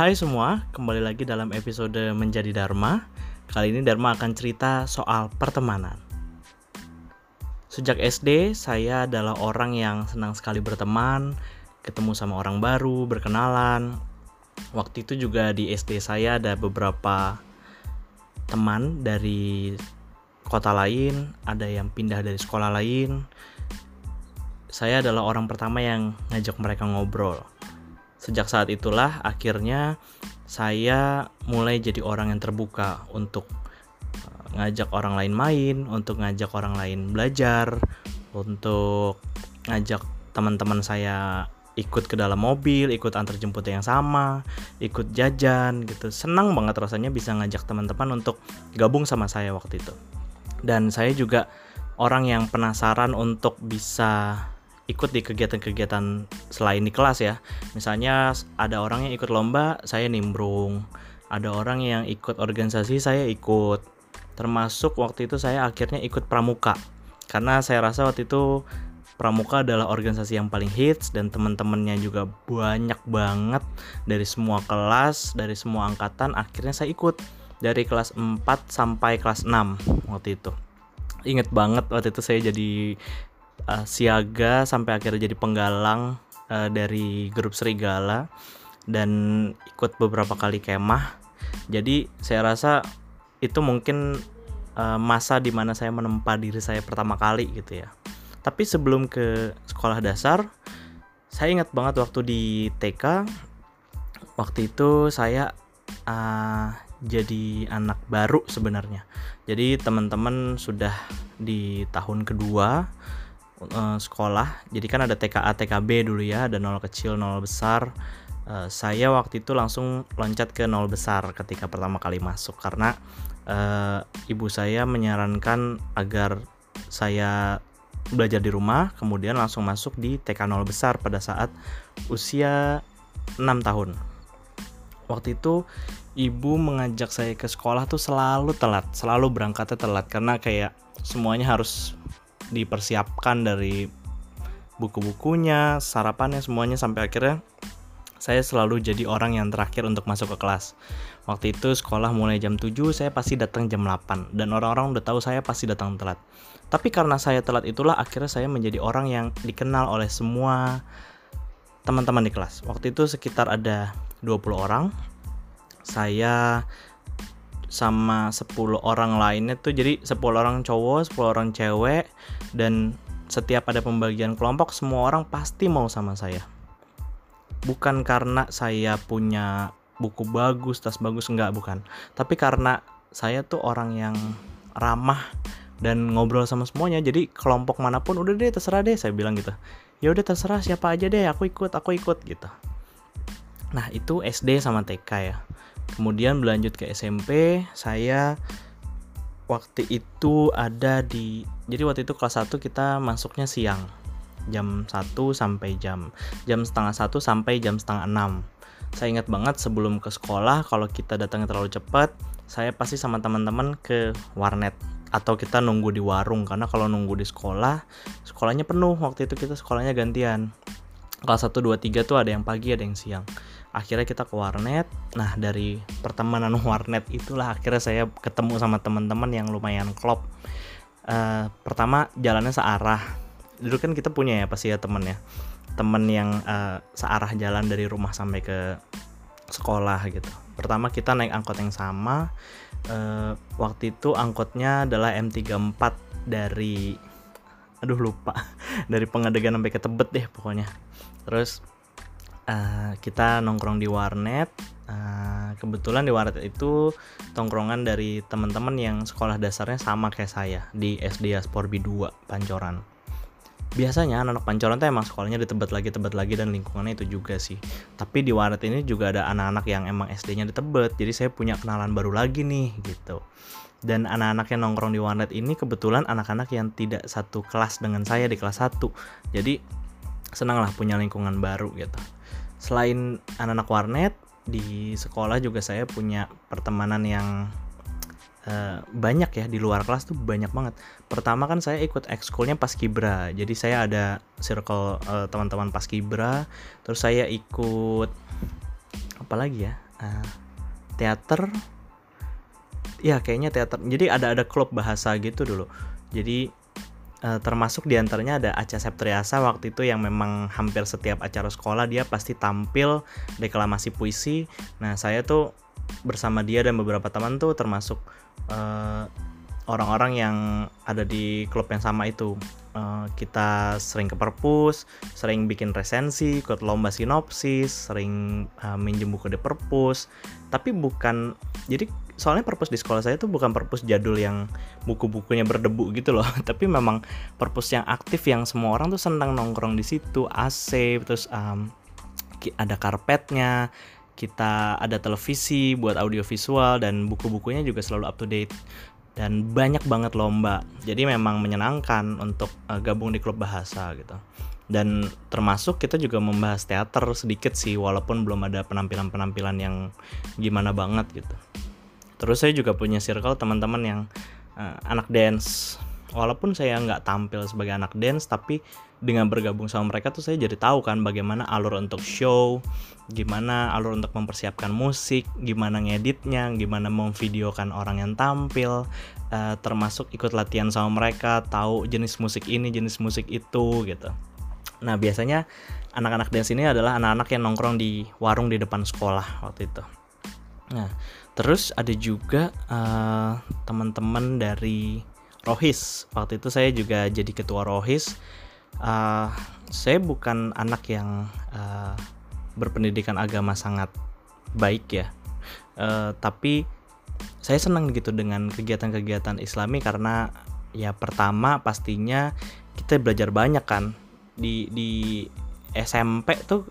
Hai semua, kembali lagi dalam episode Menjadi Dharma. Kali ini Dharma akan cerita soal pertemanan. Sejak SD, saya adalah orang yang senang sekali berteman, ketemu sama orang baru, berkenalan. Waktu itu juga di SD saya ada beberapa teman dari kota lain, ada yang pindah dari sekolah lain. Saya adalah orang pertama yang ngajak mereka ngobrol Sejak saat itulah akhirnya saya mulai jadi orang yang terbuka untuk eh, ngajak orang lain main, untuk ngajak orang lain belajar, untuk ngajak teman-teman saya ikut ke dalam mobil, ikut antar jemput yang sama, ikut jajan gitu. Senang banget rasanya bisa ngajak teman-teman untuk gabung sama saya waktu itu. Dan saya juga orang yang penasaran untuk bisa ikut di kegiatan-kegiatan selain di kelas ya. Misalnya ada orang yang ikut lomba, saya nimbrung. Ada orang yang ikut organisasi, saya ikut. Termasuk waktu itu saya akhirnya ikut pramuka. Karena saya rasa waktu itu pramuka adalah organisasi yang paling hits dan teman-temannya juga banyak banget dari semua kelas, dari semua angkatan. Akhirnya saya ikut dari kelas 4 sampai kelas 6 waktu itu. Ingat banget waktu itu saya jadi uh, siaga sampai akhirnya jadi penggalang uh, dari grup Serigala dan ikut beberapa kali kemah. Jadi saya rasa itu mungkin uh, masa di mana saya menempa diri saya pertama kali gitu ya. Tapi sebelum ke sekolah dasar, saya ingat banget waktu di TK, waktu itu saya uh, jadi anak baru sebenarnya. Jadi teman-teman sudah di tahun kedua, uh, sekolah. Jadi kan ada TKA TKB dulu ya ada nol kecil nol besar. Uh, saya waktu itu langsung loncat ke nol besar ketika pertama kali masuk karena uh, ibu saya menyarankan agar saya belajar di rumah kemudian langsung masuk di TK nol besar pada saat usia 6 tahun. Waktu itu ibu mengajak saya ke sekolah tuh selalu telat selalu berangkatnya telat karena kayak semuanya harus dipersiapkan dari buku-bukunya, sarapannya semuanya sampai akhirnya saya selalu jadi orang yang terakhir untuk masuk ke kelas. Waktu itu sekolah mulai jam 7, saya pasti datang jam 8 dan orang-orang udah tahu saya pasti datang telat. Tapi karena saya telat itulah akhirnya saya menjadi orang yang dikenal oleh semua teman-teman di kelas. Waktu itu sekitar ada 20 orang. Saya sama 10 orang lainnya tuh jadi 10 orang cowok, 10 orang cewek dan setiap ada pembagian kelompok semua orang pasti mau sama saya. Bukan karena saya punya buku bagus, tas bagus enggak bukan. Tapi karena saya tuh orang yang ramah dan ngobrol sama semuanya. Jadi kelompok mana pun udah deh terserah deh saya bilang gitu. Ya udah terserah siapa aja deh, aku ikut, aku ikut gitu. Nah, itu SD sama TK ya. Kemudian berlanjut ke SMP, saya waktu itu ada di jadi waktu itu kelas 1 kita masuknya siang. Jam 1 sampai jam jam setengah 1 sampai jam setengah 6. Saya ingat banget sebelum ke sekolah kalau kita datangnya terlalu cepat, saya pasti sama teman-teman ke warnet atau kita nunggu di warung karena kalau nunggu di sekolah, sekolahnya penuh. Waktu itu kita sekolahnya gantian. Kelas 1 2 3 tuh ada yang pagi, ada yang siang akhirnya kita ke warnet. Nah dari pertemanan warnet itulah akhirnya saya ketemu sama teman-teman yang lumayan klop. Uh, pertama jalannya searah. Dulu kan kita punya ya pasti ya temen ya. Temen yang uh, searah jalan dari rumah sampai ke sekolah gitu. Pertama kita naik angkot yang sama. Uh, waktu itu angkotnya adalah M34 dari aduh lupa. Dari pengadegan sampai ke Tebet deh pokoknya. Terus uh, kita nongkrong di warnet. Uh, kebetulan di warnet itu tongkrongan dari teman-teman yang sekolah dasarnya sama kayak saya di SD Asporbi 2 Pancoran. Biasanya anak-anak pancoran tuh emang sekolahnya di Tebet lagi Tebet lagi dan lingkungannya itu juga sih. Tapi di warnet ini juga ada anak-anak yang emang SD-nya di Tebet jadi saya punya kenalan baru lagi nih gitu. Dan anak-anak yang nongkrong di warnet ini kebetulan anak-anak yang tidak satu kelas dengan saya di kelas 1 jadi senang lah punya lingkungan baru gitu selain anak-anak warnet di sekolah juga saya punya pertemanan yang uh, banyak ya di luar kelas tuh banyak banget. Pertama kan saya ikut ekskulnya pas kibra, jadi saya ada circle uh, teman-teman pas kibra. Terus saya ikut apa lagi ya? uh, teater ya kayaknya teater jadi ada ada klub bahasa gitu dulu jadi uh, termasuk di antaranya ada Aca Septriasa waktu itu yang memang hampir setiap acara sekolah dia pasti tampil deklamasi puisi. Nah saya tuh bersama dia dan beberapa teman tuh termasuk uh, orang-orang yang ada di klub yang sama itu. Uh, kita sering ke perpus sering bikin resensi ikut lomba sinopsis sering uh, minjem buku di perpus. Tapi bukan jadi soalnya perpus di sekolah saya tuh bukan perpus jadul yang buku-bukunya berdebu gitu loh. Tapi memang perpus yang aktif yang semua orang tuh senang nongkrong di situ AC terus um, ada karpetnya kita ada televisi buat audio visual dan buku-bukunya juga selalu up to date. Dan banyak banget lomba. Jadi memang menyenangkan untuk uh, gabung di klub bahasa gitu. Dan termasuk kita juga membahas teater sedikit sih walaupun belum ada penampilan-penampilan yang gimana banget gitu terus saya juga punya circle teman-teman yang uh, anak dance. Walaupun saya nggak tampil sebagai anak dance tapi dengan bergabung sama mereka tuh saya jadi tahu kan bagaimana alur untuk show gimana alur untuk mempersiapkan musik gimana ngeditnya gimana memvideokan orang yang tampil uh, termasuk ikut latihan sama mereka tahu jenis musik ini jenis musik itu gitu. Nah biasanya anak-anak dance ini adalah anak-anak yang nongkrong di warung di depan sekolah waktu itu. Nah terus ada juga uh, teman-teman dari Rohis. Waktu itu saya juga jadi ketua Rohis. Uh, saya bukan anak yang uh, berpendidikan agama sangat baik ya, uh, tapi saya senang gitu dengan kegiatan-kegiatan Islami karena ya pertama pastinya kita belajar banyak kan di di SMP tuh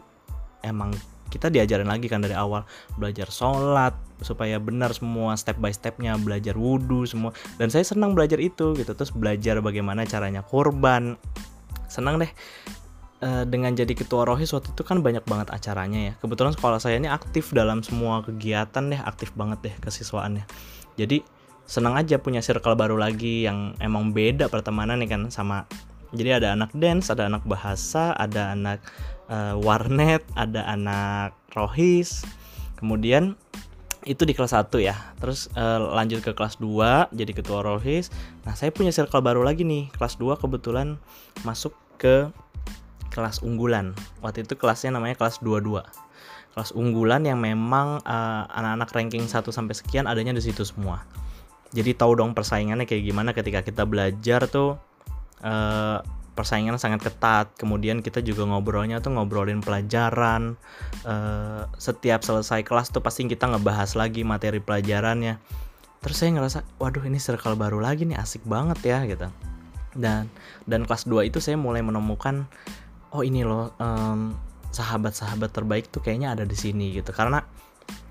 emang kita diajarin lagi kan dari awal belajar sholat supaya benar semua step by stepnya belajar wudhu semua. Dan saya senang belajar itu gitu. Terus belajar bagaimana caranya korban senang deh. E, dengan jadi ketua rohis waktu itu kan banyak banget acaranya ya. Kebetulan sekolah saya ini aktif dalam semua kegiatan deh aktif banget deh kesiswaannya. Jadi senang aja punya circle baru lagi yang emang beda pertemanan nih kan sama. Jadi ada anak dance ada anak bahasa ada anak uh, warnet, ada anak rohis. Kemudian itu di kelas 1 ya. Terus uh, lanjut ke kelas 2 jadi ketua rohis. Nah, saya punya circle baru lagi nih. Kelas 2 kebetulan masuk ke kelas unggulan. Waktu itu kelasnya namanya kelas 22. Kelas unggulan yang memang uh, anak-anak ranking 1 sampai sekian adanya di situ semua. Jadi tahu dong persaingannya kayak gimana ketika kita belajar tuh uh, persaingan sangat ketat. Kemudian kita juga ngobrolnya tuh ngobrolin pelajaran uh, setiap selesai kelas tuh pasti kita ngebahas lagi materi pelajarannya. Terus saya ngerasa waduh ini circle baru lagi nih asik banget ya gitu. Dan dan kelas 2 itu saya mulai menemukan oh ini loh um, sahabat-sahabat terbaik tuh kayaknya ada di sini gitu. Karena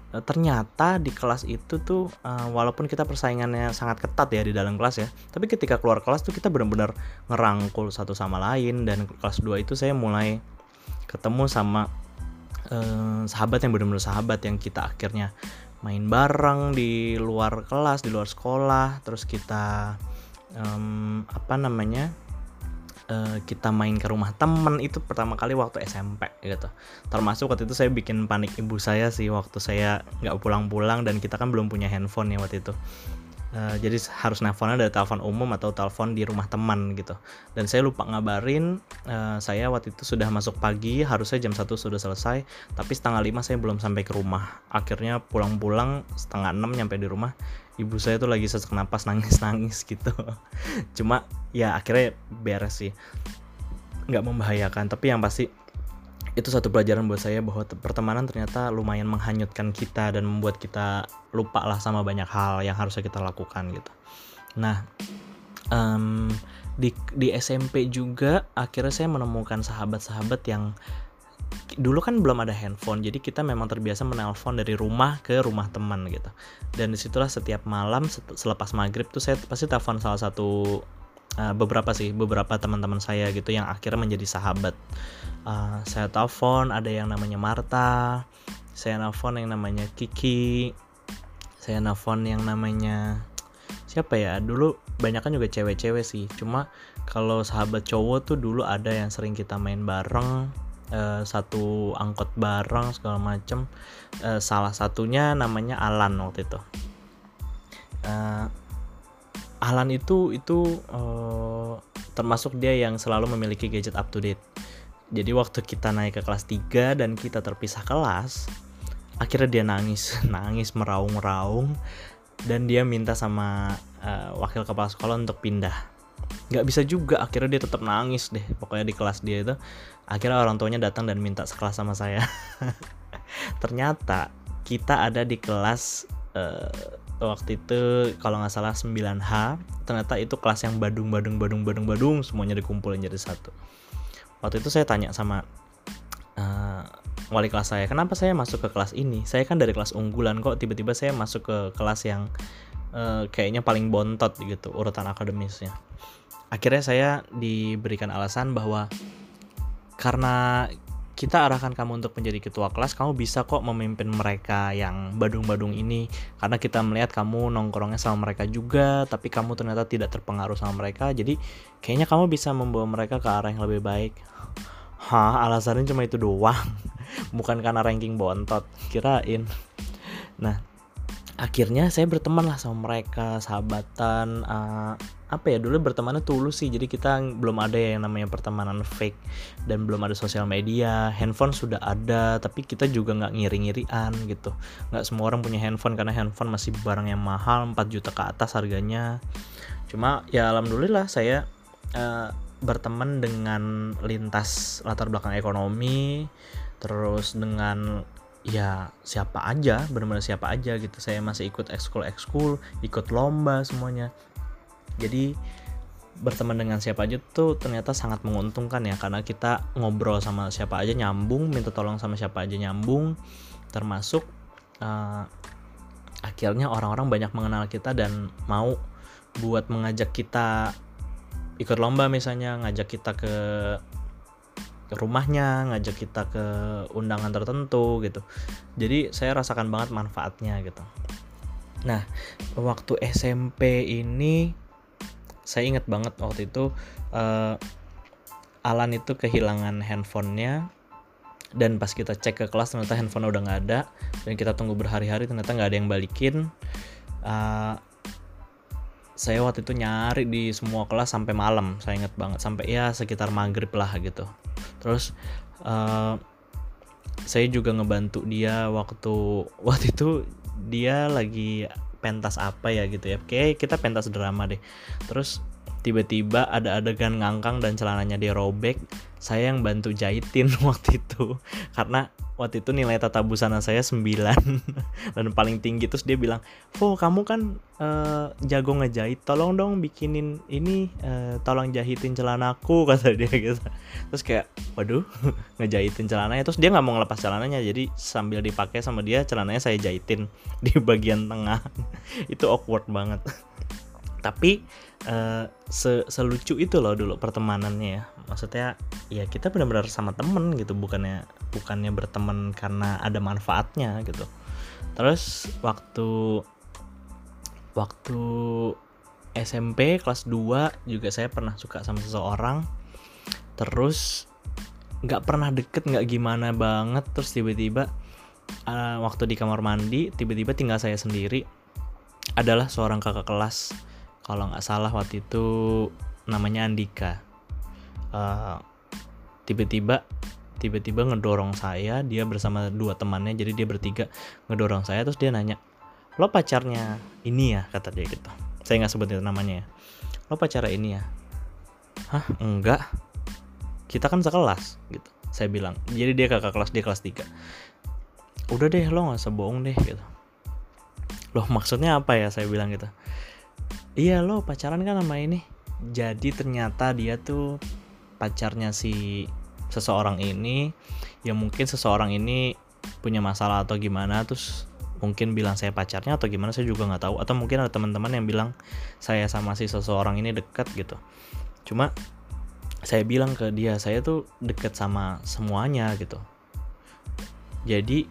ternyata di kelas itu tuh uh, walaupun kita persaingannya sangat ketat ya di dalam kelas ya tapi ketika keluar kelas tuh kita benar-benar ngerangkul satu sama lain dan kelas 2 itu saya mulai ketemu sama uh, sahabat yang benar-benar sahabat yang kita akhirnya main bareng di luar kelas di luar sekolah terus kita um, apa namanya uh, kita main ke rumah temen itu pertama kali waktu SMP gitu. Termasuk waktu itu saya bikin panik ibu saya sih waktu saya nggak pulang-pulang dan kita kan belum punya handphone ya waktu itu. Uh, jadi harus nelfonnya dari telepon umum atau telepon di rumah teman gitu. Dan saya lupa ngabarin uh, saya waktu itu sudah masuk pagi harusnya jam satu sudah selesai tapi setengah lima saya belum sampai ke rumah. Akhirnya pulang-pulang setengah enam nyampe di rumah ibu saya tuh lagi sesak napas nangis-nangis gitu. Cuma ya akhirnya beres sih. Nggak membahayakan tapi yang pasti itu satu pelajaran buat saya bahwa pertemanan ternyata lumayan menghanyutkan kita dan membuat kita lupa lah sama banyak hal yang harusnya kita lakukan gitu. Nah um, di di SMP juga akhirnya saya menemukan sahabat-sahabat yang dulu kan belum ada handphone jadi kita memang terbiasa menelpon dari rumah ke rumah teman gitu. Dan di situlah setiap malam selepas maghrib tuh saya pasti telepon salah satu uh, beberapa sih beberapa teman-teman saya gitu yang akhirnya menjadi sahabat. Uh, saya telepon ada yang namanya Marta saya telepon yang namanya Kiki saya telepon yang namanya siapa ya? Dulu banyak kan juga cewek-cewek sih cuma kalau sahabat cowok tuh dulu ada yang sering kita main bareng uh, satu angkot bareng segala macem. Uh, salah satunya namanya Alan waktu itu. Uh, Alan itu itu uh, termasuk dia yang selalu memiliki gadget up to date. Jadi waktu kita naik ke kelas 3 dan kita terpisah kelas akhirnya dia nangis nangis meraung-raung dan dia minta sama uh, wakil kepala sekolah untuk pindah. Nggak bisa juga akhirnya dia tetap nangis deh pokoknya di kelas dia itu akhirnya orang tuanya datang dan minta sekelas sama saya. Ternyata kita ada di kelas uh, waktu itu kalau nggak salah 9H ternyata itu kelas yang badung badung badung badung badung semuanya dikumpulin jadi satu. Waktu itu saya tanya sama uh, wali kelas saya kenapa saya masuk ke kelas ini? Saya kan dari kelas unggulan kok tiba-tiba saya masuk ke kelas yang uh, kayaknya paling bontot gitu urutan akademisnya. Akhirnya saya diberikan alasan bahwa karena kita arahkan kamu untuk menjadi ketua kelas, kamu bisa kok memimpin mereka yang badung-badung ini karena kita melihat kamu nongkrongnya sama mereka juga, tapi kamu ternyata tidak terpengaruh sama mereka. Jadi kayaknya kamu bisa membawa mereka ke arah yang lebih baik. Hah, alasannya cuma itu doang. Bukan karena ranking bontot, kirain. Nah, akhirnya saya berteman lah sama mereka, sahabatan, uh, apa ya dulu bertemannya tulus sih jadi kita belum ada yang namanya pertemanan fake dan belum ada sosial media handphone sudah ada tapi kita juga nggak ngiri-ngirian gitu. Nggak semua orang punya handphone karena handphone masih barang yang mahal 4 juta ke atas harganya. Cuma ya alhamdulillah saya uh, berteman dengan lintas latar belakang ekonomi terus dengan ya siapa aja benar-benar siapa aja gitu. Saya masih ikut ekskul ekskul ikut lomba semuanya jadi berteman dengan siapa aja tuh ternyata sangat menguntungkan ya karena kita ngobrol sama siapa aja nyambung minta tolong sama siapa aja nyambung termasuk uh, akhirnya orang-orang banyak mengenal kita dan mau buat mengajak kita ikut lomba misalnya ngajak kita ke ke rumahnya ngajak kita ke undangan tertentu gitu. Jadi saya rasakan banget manfaatnya gitu. Nah waktu SMP ini saya ingat banget waktu itu uh, Alan itu kehilangan handphonenya dan pas kita cek ke kelas ternyata handphone udah nggak ada dan kita tunggu berhari-hari ternyata nggak ada yang balikin. Uh, saya waktu itu nyari di semua kelas sampai malam saya ingat banget sampai ya sekitar maghrib lah gitu. Terus uh, saya juga ngebantu dia waktu waktu itu dia lagi pentas apa ya gitu ya. Oke kita pentas drama deh. Terus tiba-tiba ada adegan ngangkang dan celananya dia robek saya yang bantu jahitin waktu itu. Karena waktu itu nilai tata busana saya 9 dan paling tinggi. Terus dia bilang oh kamu kan uh, jago ngejahit. Tolong dong bikinin ini uh, tolong jahitin celanaku kata dia gitu. Terus kayak waduh ngejahitin celananya. Terus dia nggak mau ngelepas celananya jadi sambil dipakai sama dia celananya saya jahitin di bagian tengah. Itu awkward banget tapi uh, se selucu itu loh dulu pertemanannya ya. Maksudnya ya kita benar-benar sama temen gitu bukannya bukannya berteman karena ada manfaatnya gitu. Terus waktu waktu SMP kelas 2 juga saya pernah suka sama seseorang. Terus nggak pernah deket nggak gimana banget. Terus tiba-tiba uh, waktu di kamar mandi tiba-tiba tinggal saya sendiri adalah seorang kakak kelas kalau nggak salah waktu itu namanya Andika. Uh, tiba-tiba tiba-tiba ngedorong saya dia bersama dua temannya jadi dia bertiga ngedorong saya terus dia nanya lo pacarnya ini ya? kata dia gitu. Saya nggak sebut itu namanya ya. Lo pacarnya ini ya? Hah enggak. Kita kan sekelas gitu. Saya bilang. Jadi dia kakak kelas dia kelas 3 udah deh lo nggak usah bohong deh gitu. Loh maksudnya apa ya? saya bilang gitu iya lo pacaran kan sama ini? Jadi ternyata dia tuh pacarnya si seseorang ini ya mungkin seseorang ini punya masalah atau gimana terus mungkin bilang saya pacarnya atau gimana saya juga nggak tahu. Atau mungkin ada teman-teman yang bilang saya sama si seseorang ini deket gitu. Cuma saya bilang ke dia saya tuh deket sama semuanya gitu. Jadi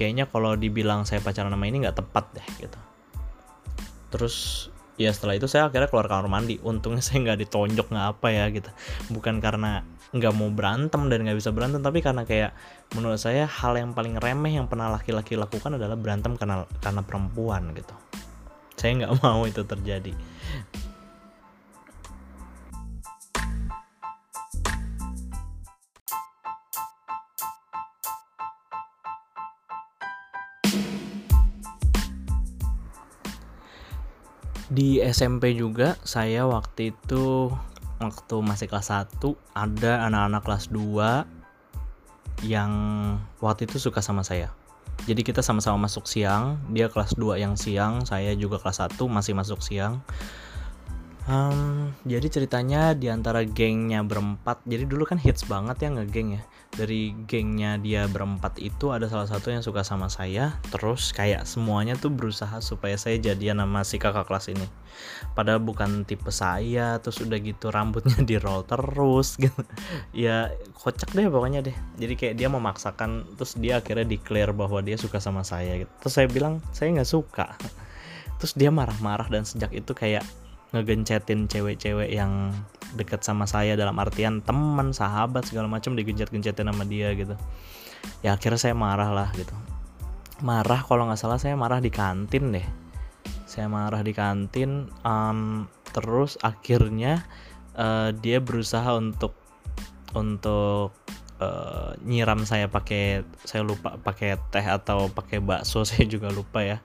kayaknya kalau dibilang saya pacaran sama ini nggak tepat deh gitu. Terus ya setelah itu saya akhirnya keluar kamar mandi. Untungnya saya nggak ditonjok nggak apa ya gitu. Bukan karena nggak mau berantem dan nggak bisa berantem tapi karena kayak menurut saya hal yang paling remeh yang pernah laki-laki lakukan adalah berantem karena karena perempuan gitu. Saya nggak mau itu terjadi di SMP juga saya waktu itu waktu masih kelas 1 ada anak-anak kelas 2 yang waktu itu suka sama saya. Jadi kita sama-sama masuk siang dia kelas 2 yang siang saya juga kelas 1 masih masuk siang um, jadi ceritanya di antara gengnya berempat jadi dulu kan hits banget ya ngegeng ya. Dari gengnya dia berempat itu ada salah satu yang suka sama saya terus kayak semuanya tuh berusaha supaya saya jadian sama si kakak kelas ini. Padahal bukan tipe saya terus udah gitu rambutnya di roll terus gitu. Ya kocak deh pokoknya deh. Jadi kayak dia memaksakan terus dia akhirnya declare bahwa dia suka sama saya gitu. Terus saya bilang saya nggak suka. Terus dia marah-marah dan sejak itu kayak ngegencetin cewek-cewek yang deket sama saya dalam artian teman sahabat segala macam digencet-gencetin sama dia gitu. Ya akhirnya saya marah lah gitu. Marah kalau nggak salah saya marah di kantin deh. Saya marah di kantin um, terus akhirnya uh, dia berusaha untuk untuk uh, nyiram saya pakai saya lupa pakai teh atau pakai bakso saya juga lupa ya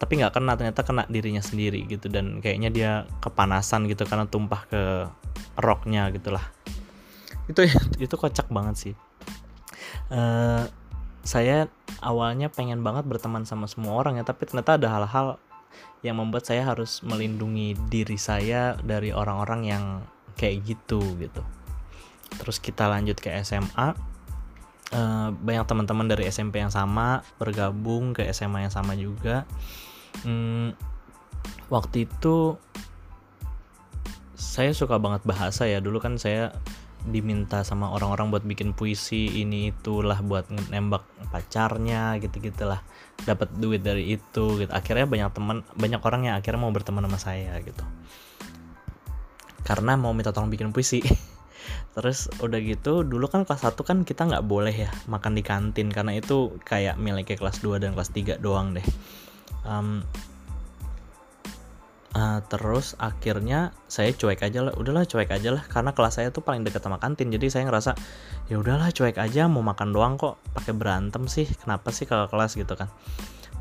tapi nggak kena ternyata kena dirinya sendiri gitu. Dan kayaknya dia kepanasan gitu karena tumpah ke roknya gitulah. Itu itu kocak banget sih. Uh, saya awalnya pengen banget berteman sama semua orang ya tapi ternyata ada hal-hal yang membuat saya harus melindungi diri saya dari orang-orang yang kayak gitu gitu. Terus kita lanjut ke SMA uh, banyak teman-teman dari SMP yang sama bergabung ke SMA yang sama juga hmm, waktu itu saya suka banget bahasa ya. Dulu kan saya diminta sama orang-orang buat bikin puisi ini itulah buat nembak pacarnya gitu gitulah dapat duit dari itu gitu. Akhirnya banyak teman banyak orang yang akhirnya mau berteman sama saya gitu. Karena mau minta tolong bikin puisi. Terus udah gitu dulu kan kelas 1 kan kita nggak boleh ya makan di kantin. Karena itu kayak miliknya kelas 2 dan kelas 3 doang deh um, uh, terus akhirnya saya cuek aja lah. Udahlah cuek aja lah. Karena kelas saya tuh paling dekat sama kantin. Jadi saya ngerasa ya udahlah cuek aja. Mau makan doang kok. Pakai berantem sih. Kenapa sih kalau kelas gitu kan?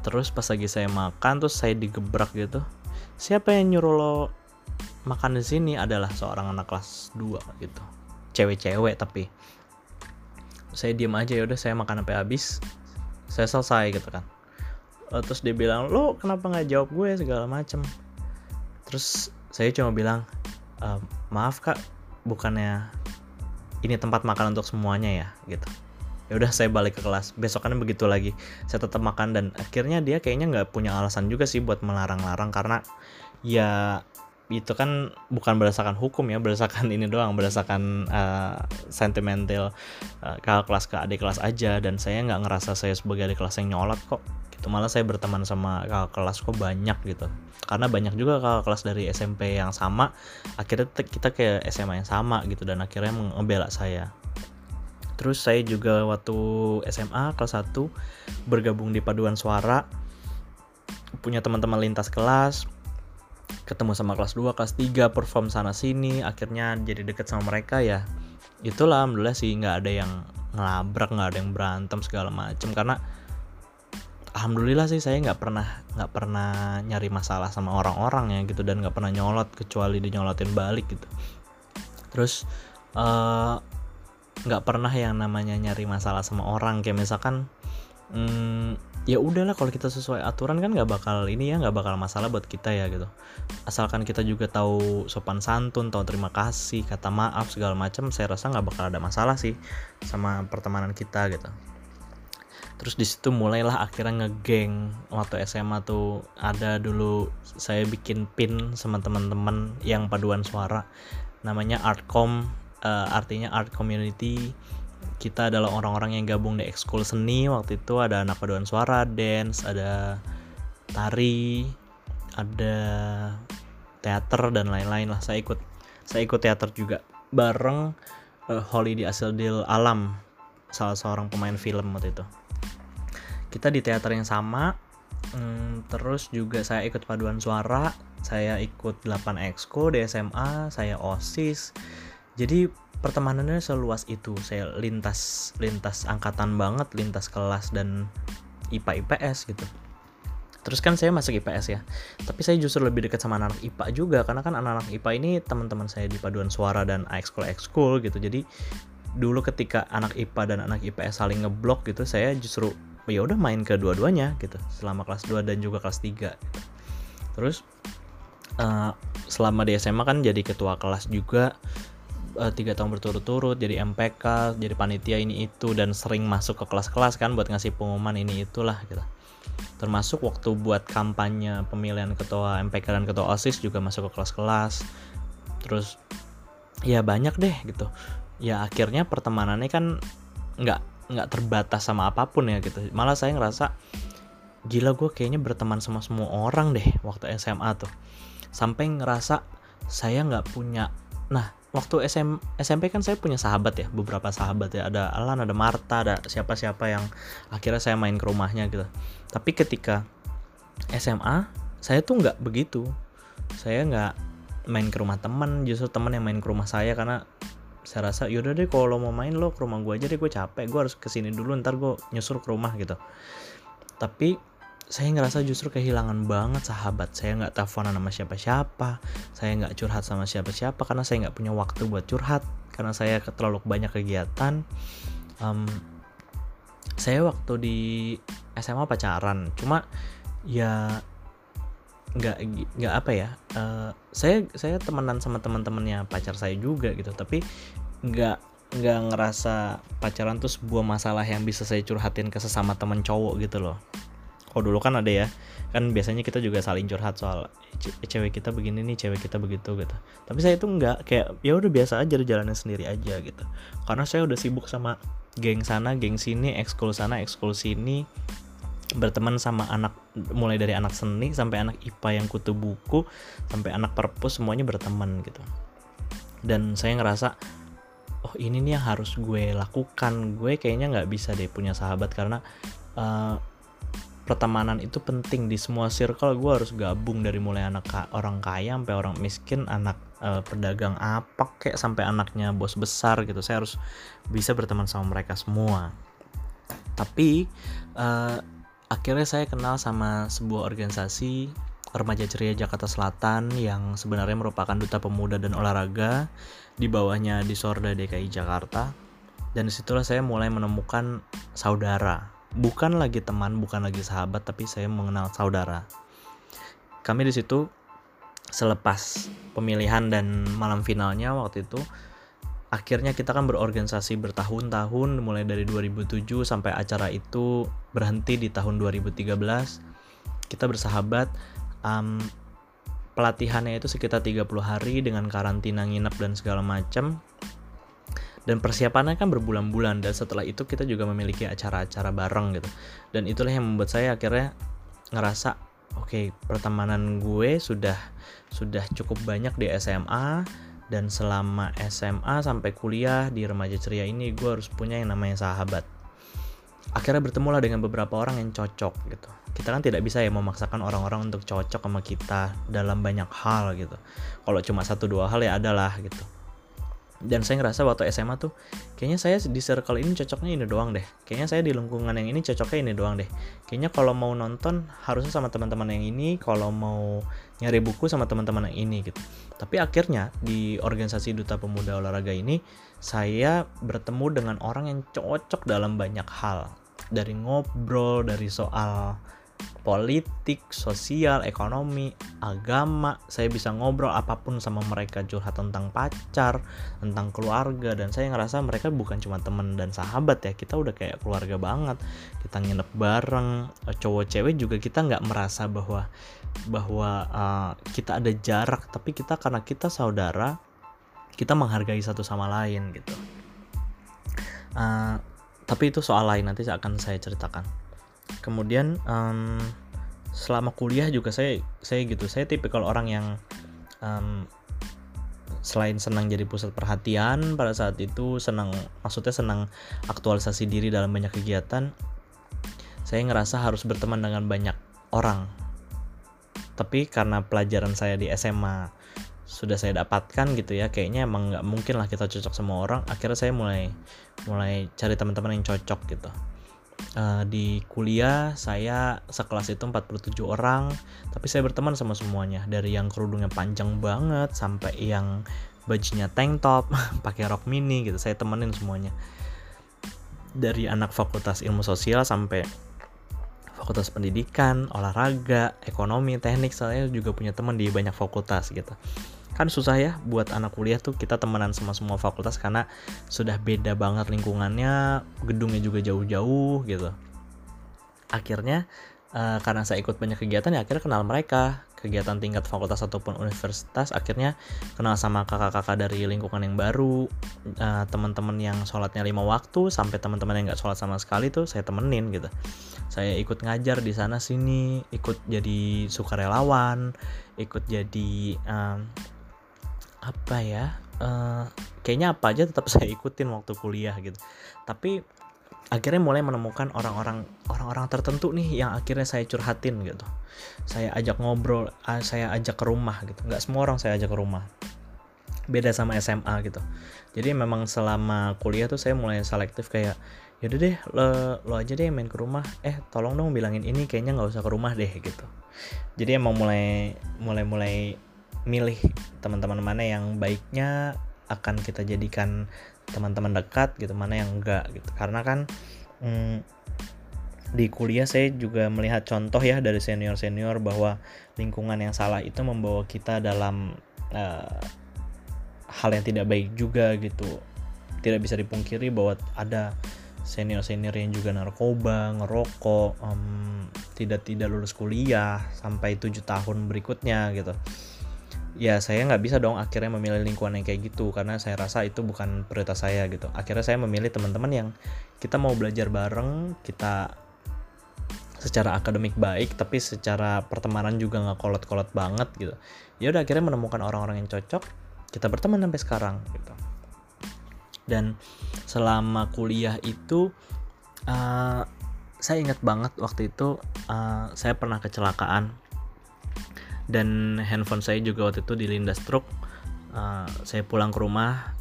Terus pas lagi saya makan terus saya digebrak gitu. Siapa yang nyuruh lo makan di sini? Adalah seorang anak kelas 2 gitu. Cewek-cewek tapi. Saya diem aja ya udah saya makan sampai habis. Saya selesai gitu kan uh, terus dia bilang lo kenapa nggak jawab gue? segala macem. Terus saya cuma bilang e, maaf kak bukannya ini tempat makan untuk semuanya ya gitu. Ya udah saya balik ke kelas. Besokannya begitu lagi. Saya tetap makan dan akhirnya dia kayaknya nggak punya alasan juga sih buat melarang-larang karena ya itu kan bukan berdasarkan hukum ya berdasarkan ini doang berdasarkan uh, sentimental uh, kakak kelas ke adik kelas aja dan saya nggak ngerasa saya sebagai adik kelas yang nyolot kok gitu. Malah saya berteman sama kakak kelas kok banyak gitu. Karena banyak juga kakak kelas dari SMP yang sama akhirnya kita ke SMA yang sama gitu dan akhirnya membela saya. Terus saya juga waktu SMA kelas 1 bergabung di paduan suara punya teman-teman lintas kelas ketemu sama kelas 2, kelas 3 perform sana sini akhirnya jadi deket sama mereka ya. Itulah alhamdulillah sih nggak ada yang ngelabrak nggak ada yang berantem segala macem. Karena alhamdulillah sih saya nggak pernah nggak pernah nyari masalah sama orang-orang ya gitu dan nggak pernah nyolot kecuali dinyolotin balik gitu. Terus eh, nggak uh, pernah yang namanya nyari masalah sama orang. Kayak misalkan hmm, ya udahlah kalau kita sesuai aturan kan nggak bakal ini ya nggak bakal masalah buat kita ya gitu. Asalkan kita juga tahu sopan santun tahu terima kasih kata maaf segala macam saya rasa nggak bakal ada masalah sih sama pertemanan kita gitu terus di situ mulailah akhirnya ngegeng waktu SMA tuh. Ada dulu saya bikin pin sama teman-teman yang paduan suara. Namanya Artcom uh, artinya Art Community. Kita adalah orang-orang yang gabung di ekskul seni. Waktu itu ada anak paduan suara dance ada tari ada teater dan lain-lain lah. Saya ikut saya ikut teater juga bareng uh, Holly di Asildil Alam salah seorang pemain film waktu itu kita di teater yang sama hmm, terus juga saya ikut paduan suara saya ikut 8 exco di SMA saya osis. Jadi pertemanannya seluas itu saya lintas lintas angkatan banget lintas kelas dan IPA IPS gitu. Terus kan saya masuk IPS ya tapi saya justru lebih dekat sama anak, IPA juga karena kan anak-anak IPA ini teman-teman saya di paduan suara dan ekskul ekskul gitu. Jadi dulu ketika anak IPA dan anak IPS saling ngeblok gitu saya justru ya udah main ke dua-duanya gitu. Selama kelas 2 dan juga kelas 3 gitu. terus uh, selama di SMA kan jadi ketua kelas juga uh, tiga tahun berturut-turut jadi MPK jadi panitia ini itu dan sering masuk ke kelas-kelas kan buat ngasih pengumuman ini itulah gitu. Termasuk waktu buat kampanye pemilihan ketua MPK dan ketua OSIS juga masuk ke kelas-kelas. Terus ya banyak deh gitu. Ya akhirnya pertemanannya kan nggak nggak terbatas sama apa pun ya gitu. Malah saya ngerasa gila gue kayaknya berteman sama semua orang deh waktu SMA tuh. Sampai ngerasa saya nggak punya nah waktu SM, SMP kan saya punya sahabat ya beberapa sahabat ya. Ada Alan ada Marta ada siapa-siapa yang akhirnya saya main ke rumahnya gitu. Tapi ketika SMA saya tuh nggak begitu. Saya nggak main ke rumah teman justru teman yang main ke rumah saya karena saya rasa yaudah deh kalau mau main lo ke rumah gue aja deh gue capek gue harus ke sini dulu ntar gue nyusul ke rumah gitu. Tapi saya ngerasa justru kehilangan banget sahabat. Saya nggak teleponan sama siapa-siapa saya nggak curhat sama siapa-siapa karena saya nggak punya waktu buat curhat karena saya terlalu banyak kegiatan. Um, saya waktu di SMA pacaran cuma ya nggak nggak apa ya uh, saya saya temenan sama teman-temannya pacar saya juga gitu tapi nggak nggak ngerasa pacaran tuh sebuah masalah yang bisa saya curhatin ke sesama teman cowok gitu loh. Kalau dulu kan ada ya kan biasanya kita juga saling curhat soal cewek kita begini nih cewek kita begitu gitu. Tapi saya itu nggak kayak ya udah biasa aja jalannya sendiri aja gitu. Karena saya udah sibuk sama geng sana geng sini ekskul sana ekskul sini berteman sama anak mulai dari anak seni sampai anak IPA yang kutu buku sampai anak perpus semuanya berteman gitu. Dan saya ngerasa oh ini nih yang harus gue lakukan. Gue kayaknya nggak bisa deh punya sahabat karena uh, pertemanan itu penting di semua circle. Gue harus gabung dari mulai anak ka orang kaya sampai orang miskin anak uh, pedagang apa kayak sampai anaknya bos besar gitu. Saya harus bisa berteman sama mereka semua. Tapi uh, akhirnya saya kenal sama sebuah organisasi remaja ceria Jakarta Selatan yang sebenarnya merupakan duta pemuda dan olahraga di bawahnya di Sorda DKI Jakarta. Dan di situlah saya mulai menemukan saudara. Bukan lagi teman, bukan lagi sahabat, tapi saya mengenal saudara. Kami di situ selepas pemilihan dan malam finalnya waktu itu akhirnya kita kan berorganisasi bertahun-tahun mulai dari 2007 sampai acara itu berhenti di tahun 2013 kita bersahabat um, pelatihannya itu sekitar 30 hari dengan karantina nginep dan segala macam dan persiapannya kan berbulan-bulan dan setelah itu kita juga memiliki acara-acara bareng gitu. Dan itulah yang membuat saya akhirnya ngerasa oke okay, pertemanan gue sudah sudah cukup banyak di SMA dan selama SMA sampai kuliah di remaja ceria ini gue harus punya yang namanya sahabat akhirnya bertemulah dengan beberapa orang yang cocok gitu. Kita kan tidak bisa ya memaksakan orang-orang untuk cocok sama kita dalam banyak hal gitu. Kalau cuma satu dua hal ya adalah gitu. Dan saya ngerasa waktu SMA tuh kayaknya saya di circle ini cocoknya ini doang deh. Kayaknya saya di lingkungan yang ini cocoknya ini doang deh. Kayaknya kalau mau nonton harusnya sama teman-teman yang ini kalau mau nyari buku sama teman-teman yang ini gitu. Tapi akhirnya di organisasi duta pemuda olahraga ini saya bertemu dengan orang yang cocok dalam banyak hal dari ngobrol dari soal politik, sosial, ekonomi, agama. Saya bisa ngobrol apa pun sama mereka, curhat tentang pacar, tentang keluarga dan saya ngerasa mereka bukan cuma teman dan sahabat ya. Kita udah kayak keluarga banget. Kita nginep bareng, cowok cewek juga kita nggak merasa bahwa bahwa uh, kita ada jarak, tapi kita karena kita saudara, kita menghargai satu sama lain gitu. Uh, tapi itu soal lain nanti akan saya ceritakan. Kemudian um, selama kuliah juga saya saya gitu. Saya tipikal orang yang um, selain senang jadi pusat perhatian pada saat itu senang maksudnya senang aktualisasi diri dalam banyak kegiatan saya ngerasa harus berteman dengan banyak orang. Tapi karena pelajaran saya di SMA sudah saya dapatkan gitu ya. Kayaknya emang nggak mungkin lah kita cocok sama orang. Akhirnya saya mulai mulai cari teman-teman yang cocok gitu. Uh, di kuliah saya sekelas itu 47 orang tapi saya berteman sama semuanya. Dari yang kerudungnya panjang banget sampai yang bajunya tank top pakai rok mini gitu saya temenin semuanya. Dari anak fakultas ilmu sosial sampai fakultas pendidikan, olahraga, ekonomi, teknik, saya juga punya teman di banyak fakultas gitu. Kan susah ya buat anak kuliah tuh kita temenan sama semua fakultas karena sudah beda banget lingkungannya, gedungnya juga jauh-jauh gitu. Akhirnya uh, karena saya ikut banyak kegiatan ya akhirnya kenal mereka kegiatan tingkat fakultas ataupun universitas akhirnya kenal sama kakak-kakak dari lingkungan yang baru uh, teman-teman yang sholatnya lima waktu sampai teman-teman yang nggak sholat sama sekali tuh saya temenin gitu saya ikut ngajar di sana sini ikut jadi sukarelawan ikut jadi um, apa ya uh, kayaknya apa aja tetap saya ikutin waktu kuliah gitu. Tapi akhirnya mulai menemukan orang-orang orang-orang tertentu nih yang akhirnya saya curhatin gitu. Saya ajak ngobrol saya ajak ke rumah gitu. Nggak semua orang saya ajak ke rumah. Beda sama SMA gitu. Jadi memang selama kuliah tuh saya mulai selektif kayak yaudah deh lo, lo aja deh main ke rumah. Eh tolong dong bilangin ini kayaknya nggak usah ke rumah deh gitu. Jadi emang mulai mulai mulai milih teman-teman mana yang baiknya akan kita jadikan teman-teman dekat gitu mana yang enggak gitu. Karena kan hmm, di kuliah saya juga melihat contoh ya dari senior senior bahwa lingkungan yang salah itu membawa kita dalam uh, hal yang tidak baik juga gitu. Tidak bisa dipungkiri bahwa ada senior senior yang juga narkoba ngerokok um, tidak tidak lulus kuliah sampai tujuh tahun berikutnya gitu ya saya nggak bisa dong akhirnya memilih lingkungan yang kayak gitu karena saya rasa itu bukan prioritas saya gitu. Akhirnya saya memilih teman-teman yang kita mau belajar bareng kita secara akademik baik tapi secara pertemanan juga nggak kolot-kolot banget gitu. Ya udah akhirnya menemukan orang-orang yang cocok kita berteman sampai sekarang gitu. Dan selama kuliah itu uh, saya ingat banget waktu itu uh, saya pernah kecelakaan dan handphone saya juga waktu itu dilindas truk. Uh, saya pulang ke rumah.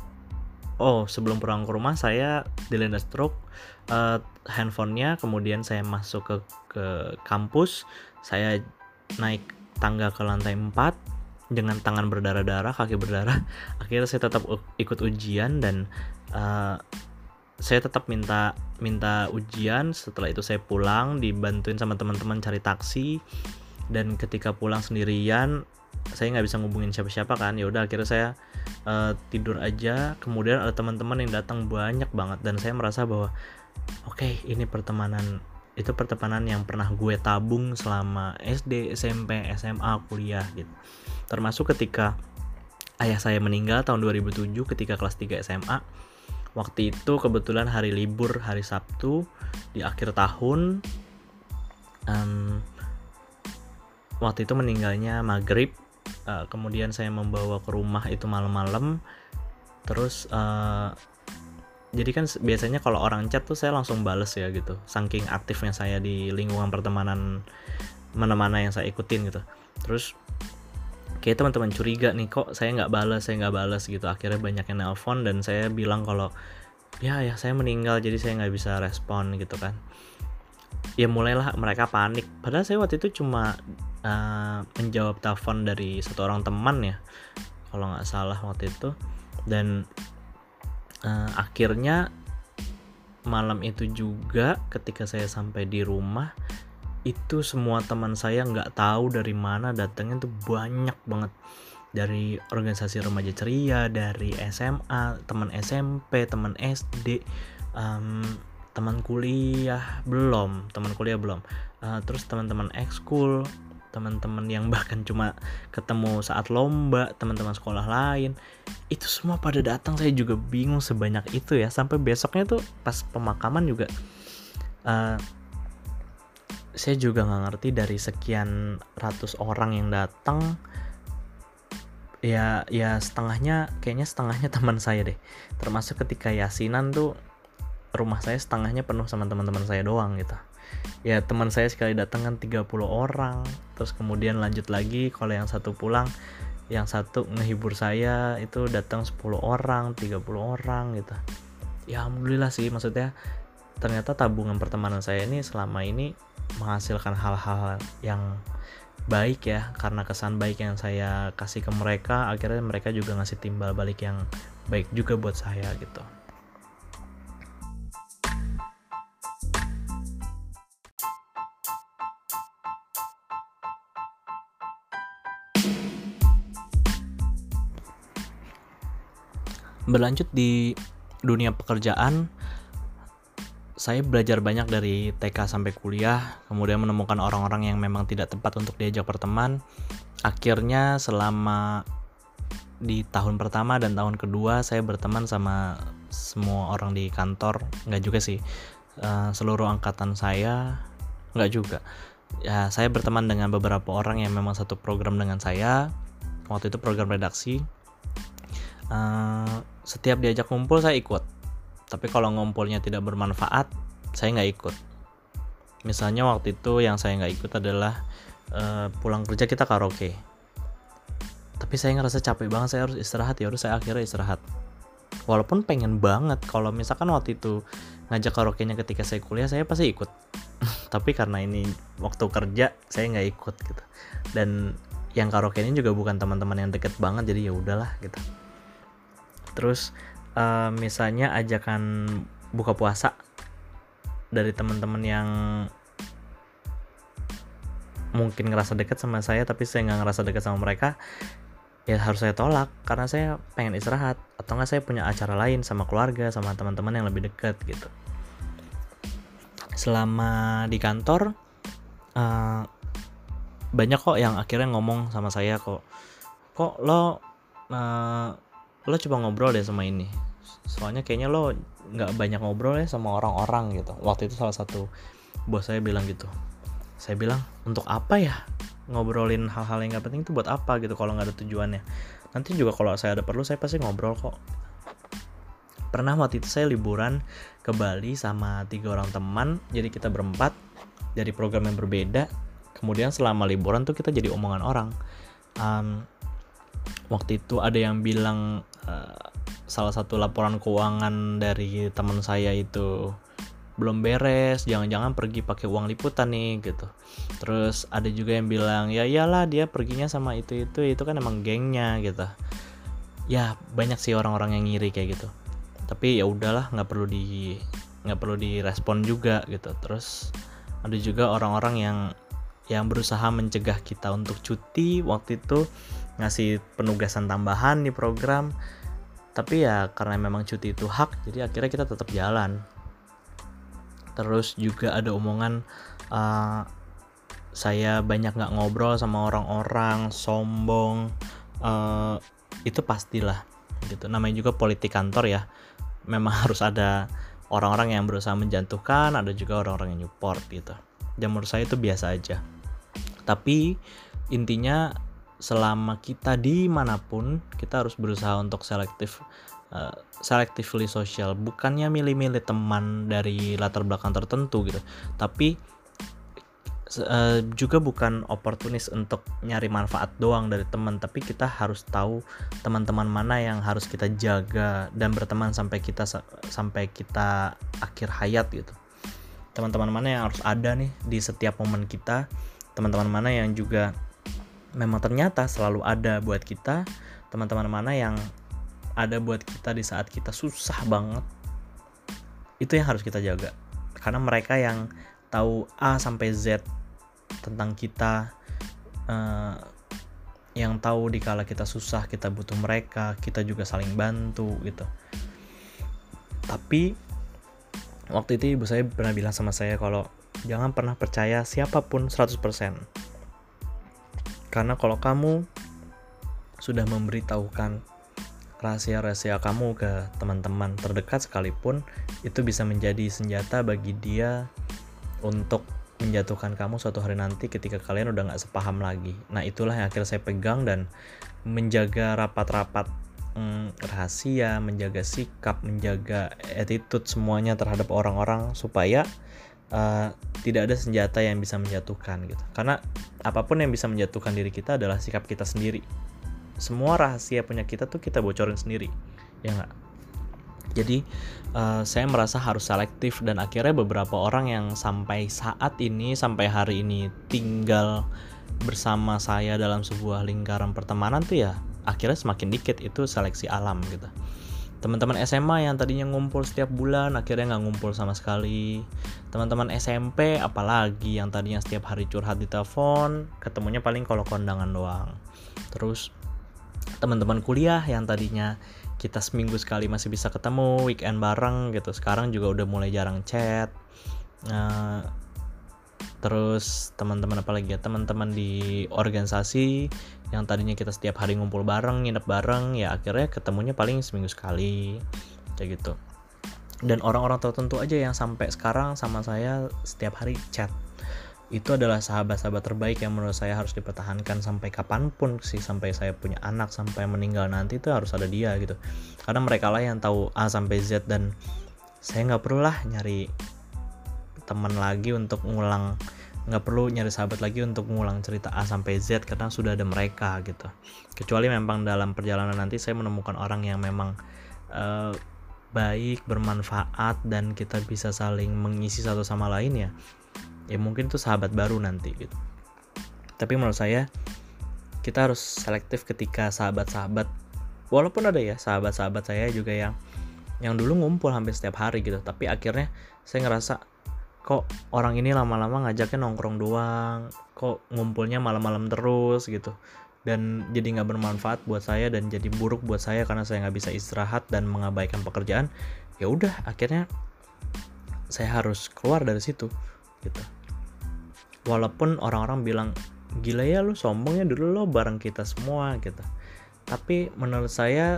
Oh sebelum pulang ke rumah saya dilindas truk. Uh, handphonenya kemudian saya masuk ke ke kampus. Saya naik tangga ke lantai 4 dengan tangan berdarah-darah kaki berdarah. Akhirnya saya tetap ikut ujian dan uh, saya tetap minta minta ujian. Setelah itu saya pulang dibantuin sama teman-teman cari taksi dan ketika pulang sendirian saya nggak bisa ngubungin siapa-siapa kan. Ya udah akhirnya saya uh, tidur aja. Kemudian ada teman-teman yang datang banyak banget dan saya merasa bahwa oke okay, ini pertemanan itu pertemanan yang pernah gue tabung selama SD SMP SMA kuliah gitu. Termasuk ketika ayah saya meninggal tahun 2007 ketika kelas 3 SMA waktu itu kebetulan hari libur hari Sabtu di akhir tahun um, waktu itu meninggalnya maghrib uh, kemudian saya membawa ke rumah itu malam-malam. Terus uh, jadi kan biasanya kalau orang chat tuh saya langsung bales ya gitu saking aktifnya saya di lingkungan pertemanan mana-mana yang saya ikutin gitu. Terus kayak teman-teman curiga nih kok saya nggak balas saya nggak balas gitu. Akhirnya banyak yang nelpon dan saya bilang kalau ya ya saya meninggal jadi saya nggak bisa respon gitu kan. Ya mulailah mereka panik. Padahal saya waktu itu cuma uh, menjawab telepon dari satu orang teman ya kalau nggak salah waktu itu. Dan uh, akhirnya malam itu juga ketika saya sampai di rumah itu semua teman saya nggak tahu dari mana datangnya tuh banyak banget. Dari organisasi remaja ceria dari SMA teman SMP teman SD um, teman kuliah belum teman kuliah belum. Uh, terus teman-teman ekskul teman-teman yang bahkan cuma ketemu saat lomba teman-teman sekolah lain itu semua pada datang. Saya juga bingung sebanyak itu ya. Sampai besoknya tuh pas pemakaman juga uh, saya juga nggak ngerti dari sekian ratus orang yang datang ya ya setengahnya kayaknya setengahnya teman saya deh. Termasuk ketika yasinan tuh rumah saya setengahnya penuh sama teman-teman saya doang gitu ya teman saya sekali datang kan 30 orang. Terus kemudian lanjut lagi kalau yang satu pulang yang satu ngehibur saya itu datang 10 orang 30 orang gitu. Ya alhamdulillah sih maksudnya ternyata tabungan pertemanan saya ini selama ini menghasilkan hal-hal yang baik ya karena kesan baik yang saya kasih ke mereka akhirnya mereka juga ngasih timbal balik yang baik juga buat saya gitu berlanjut di dunia pekerjaan saya belajar banyak dari TK sampai kuliah, kemudian menemukan orang-orang yang memang tidak tepat untuk diajak berteman. Akhirnya selama di tahun pertama dan tahun kedua saya berteman sama semua orang di kantor, nggak juga sih. Uh, seluruh angkatan saya nggak juga. Ya, saya berteman dengan beberapa orang yang memang satu program dengan saya. Waktu itu program redaksi. Uh, setiap diajak kumpul saya ikut. Tapi kalau ngumpulnya tidak bermanfaat saya nggak ikut. Misalnya waktu itu yang saya nggak ikut adalah uh, pulang kerja kita karaoke. Tapi saya ngerasa capek banget saya harus istirahat ya harus saya akhirnya istirahat. Walaupun pengen banget kalau misalkan waktu itu ngajak karaoke-nya ketika saya kuliah saya pasti ikut. Tapi karena ini waktu kerja saya nggak ikut gitu. Dan yang karaoke ini juga bukan teman-teman yang deket banget jadi ya udahlah gitu terus uh, misalnya ajakan buka puasa dari teman-teman yang mungkin ngerasa dekat sama saya tapi saya nggak ngerasa dekat sama mereka ya harus saya tolak karena saya pengen istirahat. Atau nggak saya punya acara lain sama keluarga sama teman-teman yang lebih dekat gitu. Selama di kantor uh, banyak kok yang akhirnya ngomong sama saya kok kok lo uh, lo coba ngobrol deh sama ini. Soalnya kayaknya lo nggak banyak ngobrol ya sama orang-orang gitu. Waktu itu salah satu bos saya bilang gitu. Saya bilang untuk apa ya ngobrolin hal-hal yang nggak penting itu buat apa gitu kalau nggak ada tujuannya? Nanti juga kalau saya ada perlu saya pasti ngobrol kok. Pernah waktu itu saya liburan ke Bali sama tiga orang teman jadi kita berempat dari program yang berbeda. Kemudian selama liburan tuh kita jadi omongan orang. Um, waktu itu ada yang bilang uh, salah satu laporan keuangan dari teman saya itu belum beres, jangan-jangan pergi pakai uang liputan nih gitu. Terus ada juga yang bilang ya iyalah dia perginya sama itu itu itu kan emang gengnya gitu. Ya banyak sih orang-orang yang ngiri kayak gitu. Tapi ya udahlah nggak perlu di nggak perlu direspon juga gitu. Terus ada juga orang-orang yang yang berusaha mencegah kita untuk cuti waktu itu ngasih penugasan tambahan di program. Tapi ya karena memang cuti itu hak jadi akhirnya kita tetap jalan. Terus juga ada omongan uh, saya banyak nggak ngobrol sama orang-orang sombong uh, itu pastilah gitu. Namanya juga politik kantor ya. Memang harus ada orang-orang yang berusaha menjatuhkan ada juga orang-orang yang support gitu. Dan menurut saya itu biasa aja. Tapi intinya selama kita di mana pun kita harus berusaha untuk selektif uh, selectively social bukannya milih-milih teman dari latar belakang tertentu gitu. Tapi uh, juga bukan oportunis untuk nyari manfaat doang dari teman. Tapi kita harus tahu teman-teman mana yang harus kita jaga dan berteman sampai kita sampai kita akhir hayat gitu. Teman-teman mana yang harus ada nih di setiap momen kita? Teman-teman mana yang juga memang ternyata selalu ada buat kita teman-teman mana yang ada buat kita di saat kita susah banget itu yang harus kita jaga. Karena mereka yang tahu A sampai Z tentang kita uh, yang tahu di kala kita susah kita butuh mereka kita juga saling bantu gitu. Tapi waktu itu ibu saya pernah bilang sama saya kalau jangan pernah percaya siapa pun 100% karena kalau kamu sudah memberitahukan rahasia-rahasia kamu ke teman-teman terdekat sekalipun, itu bisa menjadi senjata bagi dia untuk menjatuhkan kamu suatu hari nanti ketika kalian udah nggak sepaham lagi. Nah itulah yang akhirnya saya pegang dan menjaga rapat-rapat mm, rahasia menjaga sikap menjaga attitude semuanya terhadap orang-orang supaya uh, tidak ada senjata yang bisa menjatuhkan gitu. Karena apa pun yang bisa menjatuhkan diri kita adalah sikap kita sendiri. Semua rahasia punya kita tuh kita bocorin sendiri ya nggak? Jadi uh, saya merasa harus selektif dan akhirnya beberapa orang yang sampai saat ini sampai hari ini tinggal bersama saya dalam sebuah lingkaran pertemanan tuh ya akhirnya semakin dikit itu seleksi alam gitu teman-teman SMA yang tadinya ngumpul setiap bulan akhirnya nggak ngumpul sama sekali. Teman-teman SMP apalagi yang tadinya setiap hari curhat di telepon ketemunya paling kalau kondangan doang. Terus teman-teman kuliah yang tadinya kita seminggu sekali masih bisa ketemu weekend bareng gitu sekarang juga udah mulai jarang chat. Uh, terus teman-teman apalagi ya teman-teman di organisasi yang tadinya kita setiap hari ngumpul bareng nginep bareng ya akhirnya ketemunya paling seminggu sekali kayak gitu. Dan orang-orang tertentu aja yang sampai sekarang sama saya setiap hari chat. Itu adalah sahabat-sahabat terbaik yang menurut saya harus dipertahankan sampai kapan pun sih sampai saya punya anak sampai meninggal nanti itu harus ada dia gitu. Karena mereka lah yang tahu A sampai Z dan saya nggak perlu lah nyari teman lagi untuk ngulang nggak perlu nyari sahabat lagi untuk ngulang cerita A sampai Z karena sudah ada mereka gitu. Kecuali memang dalam perjalanan nanti saya menemukan orang yang memang uh, baik bermanfaat dan kita bisa saling mengisi satu sama lain ya ya mungkin itu sahabat baru nanti gitu. Tapi menurut saya kita harus selektif ketika sahabat-sahabat walaupun ada ya sahabat-sahabat saya juga yang yang dulu ngumpul hampir setiap hari gitu tapi akhirnya saya ngerasa kok orang ini lama-lama ngajaknya nongkrong doang kok ngumpulnya malam-malam terus gitu. Dan jadi nggak bermanfaat buat saya dan jadi buruk buat saya karena saya nggak bisa istirahat dan mengabaikan pekerjaan. Ya udah akhirnya saya harus keluar dari situ gitu. Walaupun orang-orang bilang gila ya lu sombongnya dulu lo bareng kita semua gitu. Tapi menurut saya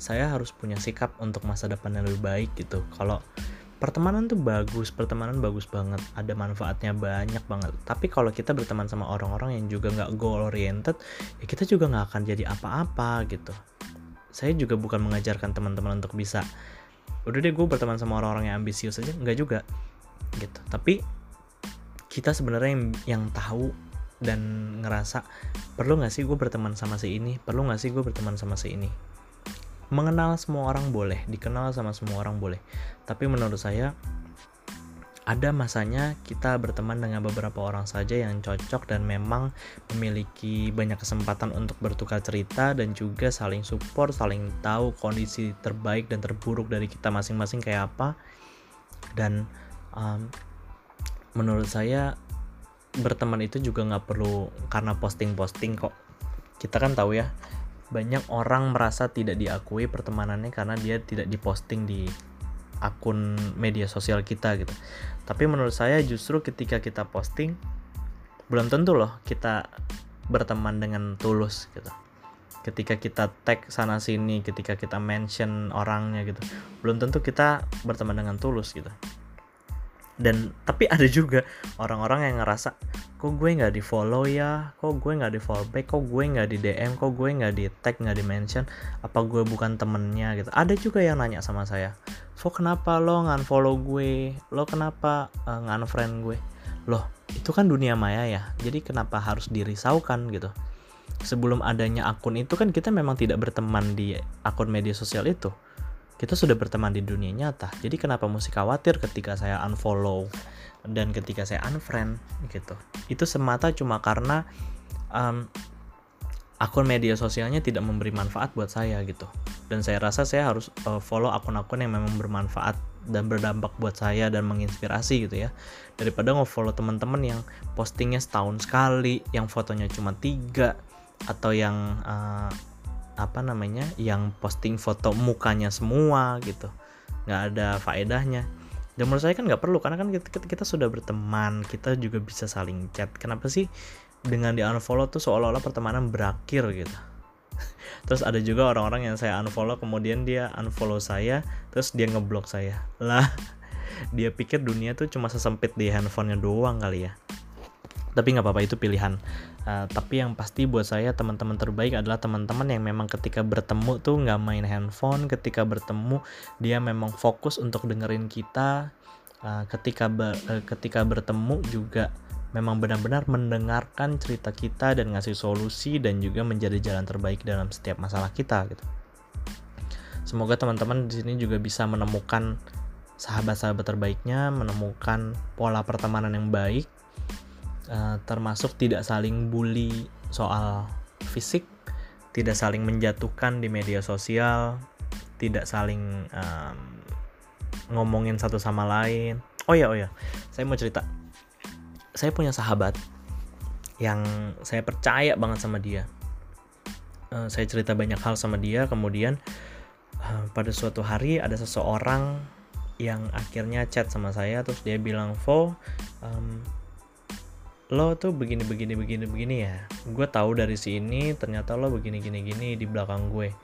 saya harus punya sikap untuk masa depan yang lebih baik gitu. Kalau pertemanan tuh bagus pertemanan bagus banget. Ada manfaatnya banyak banget. Tapi kalau kita berteman sama orang-orang yang juga nggak goal oriented ya kita juga nggak akan jadi apa-apa gitu. Saya juga bukan mengajarkan teman-teman untuk bisa udah deh gue berteman sama orang-orang yang ambisius aja. Nggak juga gitu. Tapi kita sebenarnya yang, yang tahu dan ngerasa perlu nggak sih gue berteman sama si ini? Perlu nggak sih gue berteman sama si ini mengenal semua orang boleh dikenal sama semua orang boleh tapi menurut saya ada masanya kita berteman dengan beberapa orang saja yang cocok dan memang memiliki banyak kesempatan untuk bertukar cerita dan juga saling support, saling tahu kondisi terbaik dan terburuk dari kita masing-masing kayak apa. Dan um, menurut saya berteman itu juga nggak perlu karena posting-posting kok kita kan tahu ya banyak orang merasa tidak diakui pertemanannya karena dia tidak diposting di akun media sosial kita gitu. Tapi menurut saya justru ketika kita posting belum tentu loh kita berteman dengan tulus gitu. Ketika kita tag sana sini ketika kita mention orangnya gitu belum tentu kita berteman dengan tulus gitu dan tapi ada juga orang-orang yang ngerasa kok gue nggak di follow ya? Kok gue nggak di follow back? Kok gue nggak di dm kok gue nggak di tag nggak di mention apa gue bukan temennya? Gitu. Ada juga yang nanya sama saya so kenapa lo ngan follow gue? Lo kenapa uh, ngan friend gue? Loh itu kan dunia maya ya jadi kenapa harus dirisaukan gitu? Sebelum adanya akun itu kan kita memang tidak berteman di akun media sosial itu kita sudah berteman di dunia nyata. Jadi kenapa mesti khawatir ketika saya unfollow dan ketika saya unfriend gitu. Itu semata cuma karena um, akun media sosialnya tidak memberi manfaat buat saya gitu. Dan saya rasa saya harus uh, follow akun-akun yang memang bermanfaat dan berdampak buat saya dan menginspirasi gitu ya. Daripada nge-follow teman-teman yang postingnya setahun sekali yang fotonya cuma tiga atau yang uh, apa namanya yang posting foto mukanya semua gitu. Nggak ada faedahnya. Dan menurut saya kan nggak perlu karena kan kita, kita, kita sudah berteman kita juga bisa saling chat. Kenapa sih dengan di unfollow tuh seolah-olah pertemanan berakhir gitu? Terus ada juga orang-orang yang saya unfollow kemudian dia unfollow saya terus dia ngeblok saya. Lah dia pikir dunia tuh cuma sesempit di handphonenya doang kali ya. Tapi nggak apa-apa itu pilihan uh, tapi yang pasti buat saya teman-teman terbaik adalah teman-teman yang memang ketika bertemu tuh nggak main handphone ketika bertemu dia memang fokus untuk dengerin kita. Uh, ketika ber, uh, ketika bertemu juga memang benar-benar mendengarkan cerita kita dan ngasih solusi dan juga menjadi jalan terbaik dalam setiap masalah kita gitu. Semoga teman-teman di sini juga bisa menemukan sahabat-sahabat terbaiknya menemukan pola pertemanan yang baik uh, termasuk tidak saling bully soal fisik, tidak saling menjatuhkan di media sosial, tidak saling um, ngomongin satu sama lain. Oh ya, oh ya, saya mau cerita. Saya punya sahabat yang saya percaya banget sama dia. Uh, saya cerita banyak hal sama dia, kemudian uh, pada suatu hari ada seseorang yang akhirnya chat sama saya, terus dia bilang, "Vo, um, lo tuh begini begini begini begini ya. Gue tahu dari sini ternyata lo begini gini gini di belakang gue.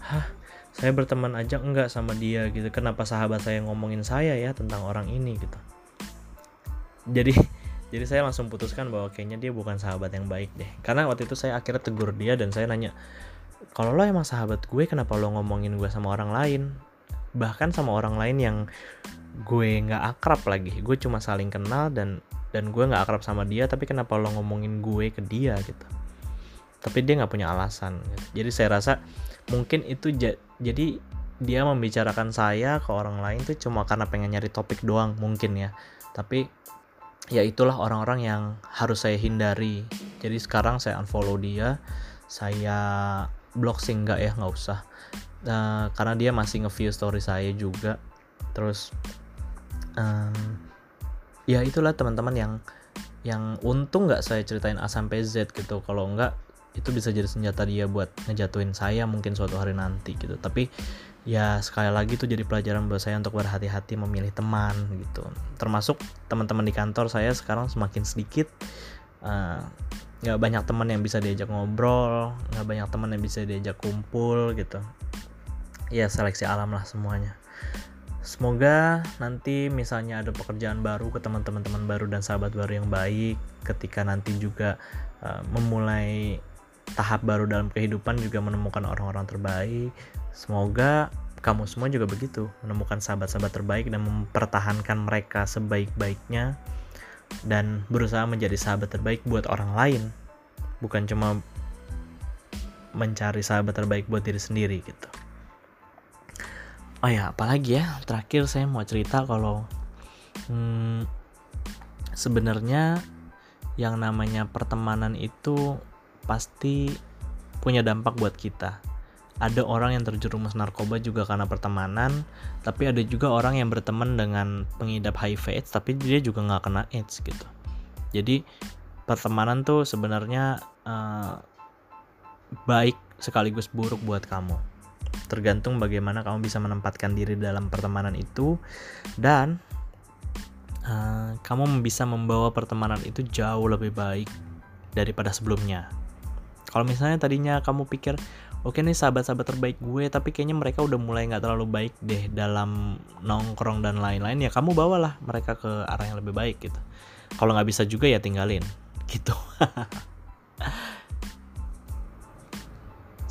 Hah? Saya berteman aja enggak sama dia gitu. Kenapa sahabat saya ngomongin saya ya tentang orang ini gitu? Jadi jadi saya langsung putuskan bahwa kayaknya dia bukan sahabat yang baik deh. Karena waktu itu saya akhirnya tegur dia dan saya nanya kalau lo emang sahabat gue kenapa lo ngomongin gue sama orang lain? Bahkan sama orang lain yang gue nggak akrab lagi. Gue cuma saling kenal dan dan gue nggak akrab sama dia tapi kenapa lo ngomongin gue ke dia gitu? Tapi dia nggak punya alasan gitu. jadi saya rasa mungkin itu ja jadi dia membicarakan saya ke orang lain tuh cuma karena pengen nyari topik doang mungkin ya. Tapi ya itulah orang-orang yang harus saya hindari. Jadi sekarang saya unfollow dia saya blok sih nggak ya nggak usah. Uh, karena dia masih nge-view story saya juga. Terus um, ya itulah teman-teman yang yang untung nggak saya ceritain A sampai Z gitu. Kalau nggak itu bisa jadi senjata dia buat ngejatuhin saya mungkin suatu hari nanti gitu. Tapi ya sekali lagi itu jadi pelajaran buat saya untuk berhati-hati memilih teman gitu. Termasuk teman-teman di kantor saya sekarang semakin sedikit uh, nggak banyak teman yang bisa diajak ngobrol nggak banyak teman yang bisa diajak kumpul gitu. Ya seleksi alam lah semuanya Semoga nanti misalnya ada pekerjaan baru ke teman-teman teman baru dan sahabat baru yang baik ketika nanti juga uh, memulai tahap baru dalam kehidupan juga menemukan orang-orang terbaik. Semoga kamu semua juga begitu, menemukan sahabat-sahabat terbaik dan mempertahankan mereka sebaik-baiknya dan berusaha menjadi sahabat terbaik buat orang lain. Bukan cuma mencari sahabat terbaik buat diri sendiri gitu oh ya apalagi ya terakhir saya mau cerita kalau hmm, sebenarnya yang namanya pertemanan itu pasti punya dampak buat kita. Ada orang yang terjerumus narkoba juga karena pertemanan tapi ada juga orang yang berteman dengan pengidap HIV AIDS tapi dia juga nggak kena AIDS gitu. Jadi pertemanan tuh sebenarnya uh, baik sekaligus buruk buat kamu tergantung bagaimana kamu bisa menempatkan diri dalam pertemanan itu. Dan uh, kamu bisa membawa pertemanan itu jauh lebih baik daripada sebelumnya. Kalau misalnya tadinya kamu pikir oke okay nih sahabat-sahabat terbaik gue tapi kayaknya mereka udah mulai nggak terlalu baik deh dalam nongkrong dan lain-lain ya kamu bawalah mereka ke arah yang lebih baik gitu. Kalau nggak bisa juga ya tinggalin gitu.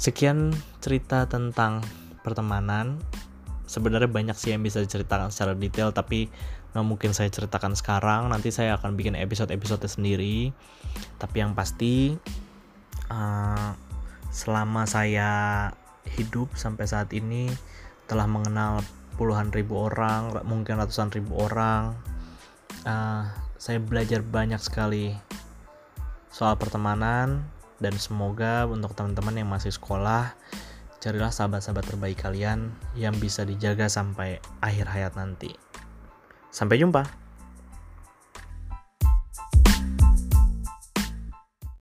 Sekian cerita tentang pertemanan. Sebenarnya banyak sih yang bisa diceritakan secara detail, tapi nggak mungkin saya ceritakan sekarang. Nanti saya akan bikin episode-episode sendiri. Tapi yang pasti, uh, selama saya hidup sampai saat ini telah mengenal puluhan ribu orang, mungkin ratusan ribu orang. Uh, saya belajar banyak sekali soal pertemanan, dan semoga untuk teman-teman yang masih sekolah carilah sahabat-sahabat terbaik kalian yang bisa dijaga sampai akhir hayat nanti. Sampai jumpa.